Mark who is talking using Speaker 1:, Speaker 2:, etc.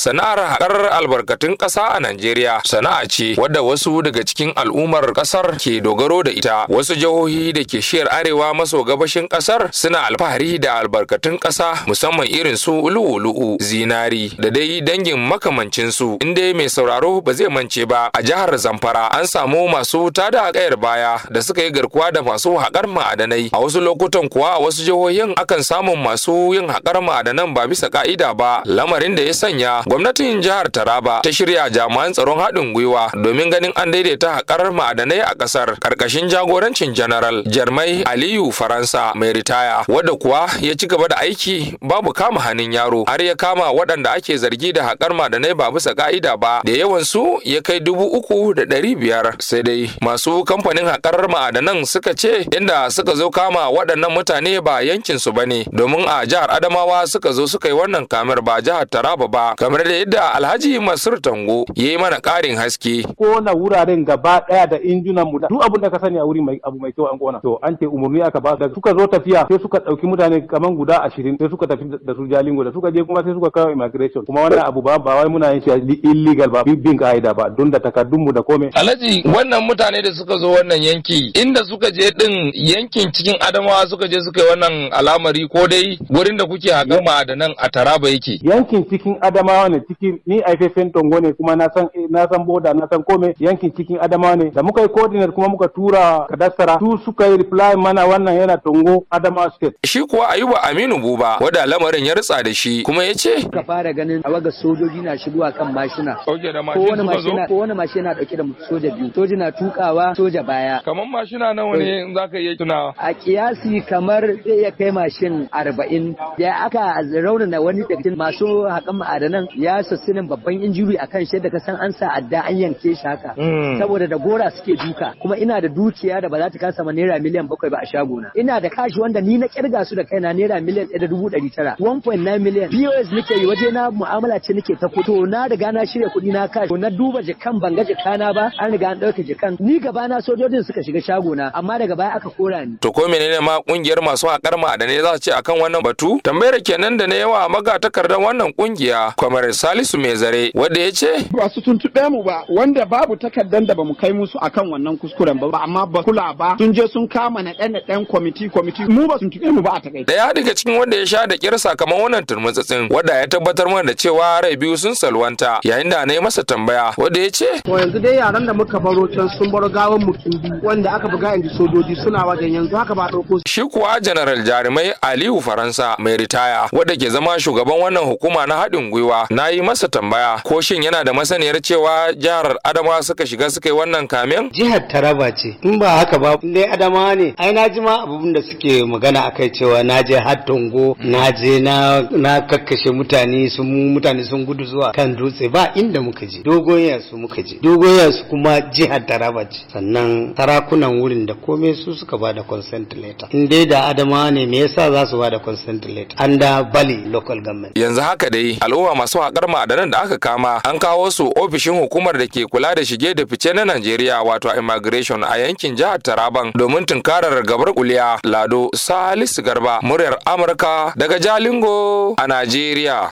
Speaker 1: sana'ar haƙar albarkatun ƙasa a Najeriya sana'a ce wadda wasu daga cikin al'ummar ƙasar ke dogaro da ita. Wasu jihohi da ke shiyar arewa maso gabashin ƙasar suna alfahari da albarkatun ƙasa musamman irin su lu'u-lu'u, zinari da dai dangin makamancin su. Inda mai sauraro ba zai mance ba a jihar Zamfara an samu masu tada kayar baya da suka yi garkuwa da masu haƙar ma'adanai. A wasu lokutan kuwa a wasu jihohin akan samun masu yin haƙar ma'adanan ba bisa ka'ida ba, lamarin da ya sanya gwamnatin jihar Taraba ta shirya jami'an tsaron haɗin gwiwa domin ganin an daidaita haƙar ma'adanai a ƙasar ƙarƙashin jagorancin General Jarmai Aliyu Faransa mai ritaya, wadda kuwa ya ci gaba da aiki babu kama hannun yaro har ya kama waɗanda ake zargi da haƙar ma'adanai ba bisa ka'ida ba da yawan su ya kai dubu uku da ɗari biyar. Sai dai masu kamfanin haƙar ma'adanan suka ce inda suka zo kama waɗannan mutane ba yankin su ba ne domin a jihar Adamawa suka zo suka yi wannan kamar ba jihar Taraba ba kamar da yadda Alhaji Masur Tango ya yi mana ƙarin haske.
Speaker 2: Kona wuraren gaba ɗaya da injunan mu duk abin da ka sani a wuri mai abu mai kyau an kona. To an ce umarni aka ba da suka zo tafiya sai suka ɗauki mutane kaman guda ashirin sai suka tafi da su Jalingo da suka je kuma sai suka kawo immigration kuma wannan abu ba ba wai muna yin shi illegal ba bin ka'ida ba don da takardun mu da komai.
Speaker 1: Alhaji wannan mutane da suka zo wannan yanki inda suka je din yankin cikin Adamawa suka je suka yi wannan al'amari ko dai wurin da kuke haƙar ma'adanan a Taraba yake.
Speaker 2: Yankin cikin Adamawa ne cikin ni aifafen tongo ne kuma na san na san boda na san kome yankin cikin Adamawa ne da muka yi coordinate kuma muka tura kadastara su suka yi reply mana wannan yana tongo Adamawa state.
Speaker 1: Shi kuwa Ayuba Aminu Buba wanda lamarin ya ritsa da shi kuma ya ce.
Speaker 3: Ka fara ganin tawagar sojoji na shigowa kan mashina. Ko wani mashina ko wani mashina ɗauke da soja biyu. Soja na tukawa soja baya.
Speaker 1: Kamar mashina nawa ne in za ka iya tunawa.
Speaker 3: A kiyasi kamar zai iya kai mashin arba'in da aka raunana wani daga masu haƙan ma'adanan ya sassinin babban injuri a kan shi da ka san an sa adda an yanke shi haka. Saboda da gora suke duka kuma ina da dukiya da ba za ta kasa ma naira miliyan bakwai ba a shagona. Ina da kashi wanda ni na ƙirga su da kaina naira miliyan ɗaya da dubu ɗari tara. 1.9 miliyan. POS nake yi waje na mu'amala ce nake ta fito na riga na shirya kuɗi na kashi. Na duba jikan ban ga jikana ba an riga an ɗauka jikan. Ni gaba na sojojin suka shiga shagona amma daga baya aka kora ni.
Speaker 1: To ko menene ma ƙungiyar masu haƙar ma'adanai za su ce akan wannan batu? Tambayar kenan da na yawa magatakardar wannan ƙungiya, Kwamar Salisu Mai Zare, wanda ya ce
Speaker 4: ba su tuntuɓe mu ba wanda babu takardar da ba mu kai musu akan wannan kuskuren ba amma ba kula ba. Sun je sun kama na ɗan ɗan kwamiti kwamiti. Mu ba su tuntuɓe mu ba a taƙaice.
Speaker 1: Daya daga cikin wanda ya sha da kyar sakamakon wannan turmutsatsin wanda ya tabbatar mana da cewa rai biyu sun salwanta yayin da na yi masa tambaya wanda ya ce
Speaker 5: To yanzu dai yaran da muka baro can sun baro gawan biyu wanda aka buga inji sojoji suna wajen yanzu haka ba ɗauko
Speaker 1: shi kuwa Janaral Jarumai Aliyu Faransa mai ritaya wanda ke zama shugaban wannan hukuma na haɗin gwiwa na yi masa tambaya ko shin yana da masaniyar cewa jihar Adamawa suka shiga suka yi wannan kamen?
Speaker 6: jihar Taraba ce. In ba haka ba dai Adamawa ne. Ai na ji ma abin da suke magana akai cewa na je har Tongo na je na na kakkashe mutane sun mutane sun gudu zuwa kan dutse. Ba inda muka je. Dogon yasu muka je. Dogon yasu kuma jihar Taraba ce. Sannan sarakunan wurin da komai su suka ba da consent letter. In dai da Adamawa ne me yasa za su ba da consent letter? Under Bali local government.
Speaker 1: Yanzu haka dai al'umma masu haƙar ma'adanan da aka kama an kawo su ofishin hukumar da ke kula da shige da fice na Najeriya wato immigration a yankin jihar Taraban domin tunkarar gabar kuliya Lado Salisu Garba muryar Amurka daga Jalingo a Najeriya.